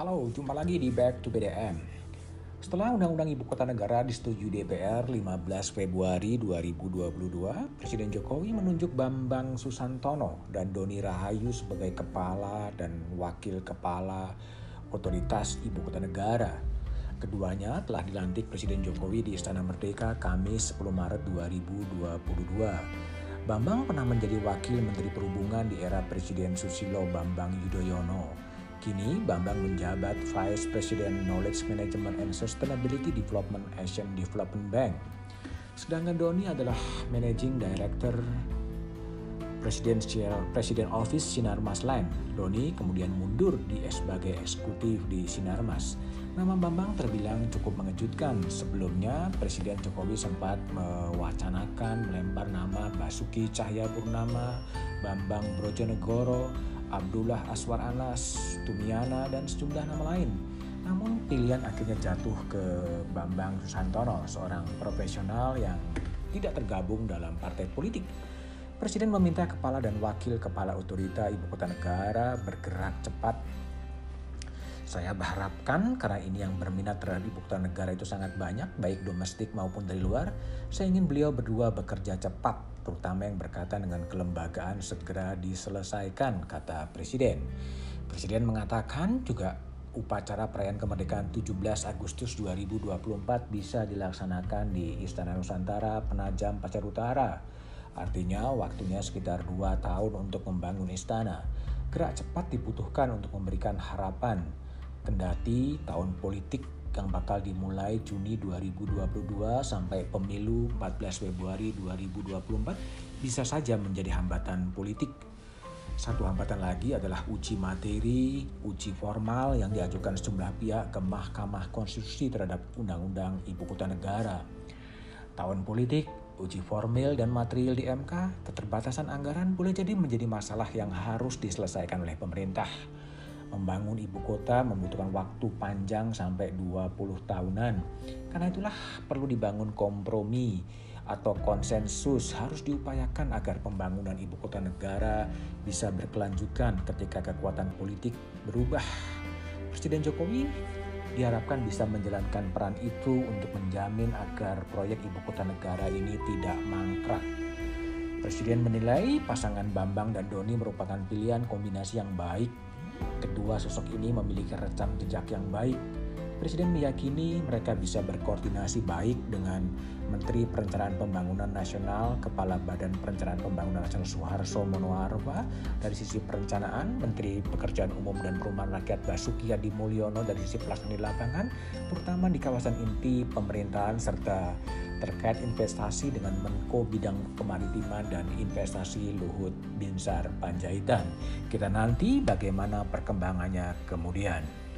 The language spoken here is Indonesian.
Halo, jumpa lagi di Back to BDM. Setelah Undang-Undang Ibu Kota Negara disetujui DPR 15 Februari 2022, Presiden Jokowi menunjuk Bambang Susantono dan Doni Rahayu sebagai kepala dan wakil kepala otoritas Ibu Kota Negara. Keduanya telah dilantik Presiden Jokowi di Istana Merdeka Kamis 10 Maret 2022. Bambang pernah menjadi Wakil Menteri Perhubungan di era Presiden Susilo Bambang Yudhoyono. Kini Bambang menjabat Vice President Knowledge Management and Sustainability Development Asian Development Bank. Sedangkan Doni adalah Managing Director Presidential President Office Sinarmas Land. Doni kemudian mundur di sebagai eksekutif di Sinarmas. Nama Bambang terbilang cukup mengejutkan. Sebelumnya, Presiden Jokowi sempat mewacanakan melempar nama Basuki Cahayapurnama, Bambang Brojonegoro, Abdullah Aswar Anas, Tumiana, dan sejumlah nama lain. Namun pilihan akhirnya jatuh ke Bambang Susantono, seorang profesional yang tidak tergabung dalam partai politik. Presiden meminta kepala dan wakil kepala otorita ibu kota negara bergerak cepat saya berharapkan karena ini yang berminat terhadap ibu kota negara itu sangat banyak, baik domestik maupun dari luar, saya ingin beliau berdua bekerja cepat, terutama yang berkaitan dengan kelembagaan segera diselesaikan, kata Presiden. Presiden mengatakan juga upacara perayaan kemerdekaan 17 Agustus 2024 bisa dilaksanakan di Istana Nusantara Penajam Pasar Utara. Artinya waktunya sekitar 2 tahun untuk membangun istana. Gerak cepat dibutuhkan untuk memberikan harapan Kendati tahun politik yang bakal dimulai Juni 2022 sampai pemilu 14 Februari 2024 bisa saja menjadi hambatan politik. Satu hambatan lagi adalah uji materi, uji formal yang diajukan sejumlah pihak ke Mahkamah Konstitusi terhadap Undang-Undang Ibu Kota Negara. Tahun politik, uji formil dan material di MK, keterbatasan anggaran boleh jadi menjadi masalah yang harus diselesaikan oleh pemerintah membangun ibu kota membutuhkan waktu panjang sampai 20 tahunan. Karena itulah perlu dibangun kompromi atau konsensus harus diupayakan agar pembangunan ibu kota negara bisa berkelanjutan ketika kekuatan politik berubah. Presiden Jokowi diharapkan bisa menjalankan peran itu untuk menjamin agar proyek ibu kota negara ini tidak mangkrak. Presiden menilai pasangan Bambang dan Doni merupakan pilihan kombinasi yang baik Kedua sosok ini memiliki rekam jejak yang baik. Presiden meyakini mereka bisa berkoordinasi baik dengan Menteri Perencanaan Pembangunan Nasional, Kepala Badan Perencanaan Pembangunan Nasional Suharso Monoarfa dari sisi perencanaan, Menteri Pekerjaan Umum dan Perumahan Rakyat Basuki Hadi Mulyono dari sisi pelaksanaan di lapangan, terutama di kawasan inti pemerintahan serta terkait investasi dengan Menko Bidang Kemaritiman dan Investasi Luhut Binsar Panjaitan. Kita nanti bagaimana perkembangannya kemudian.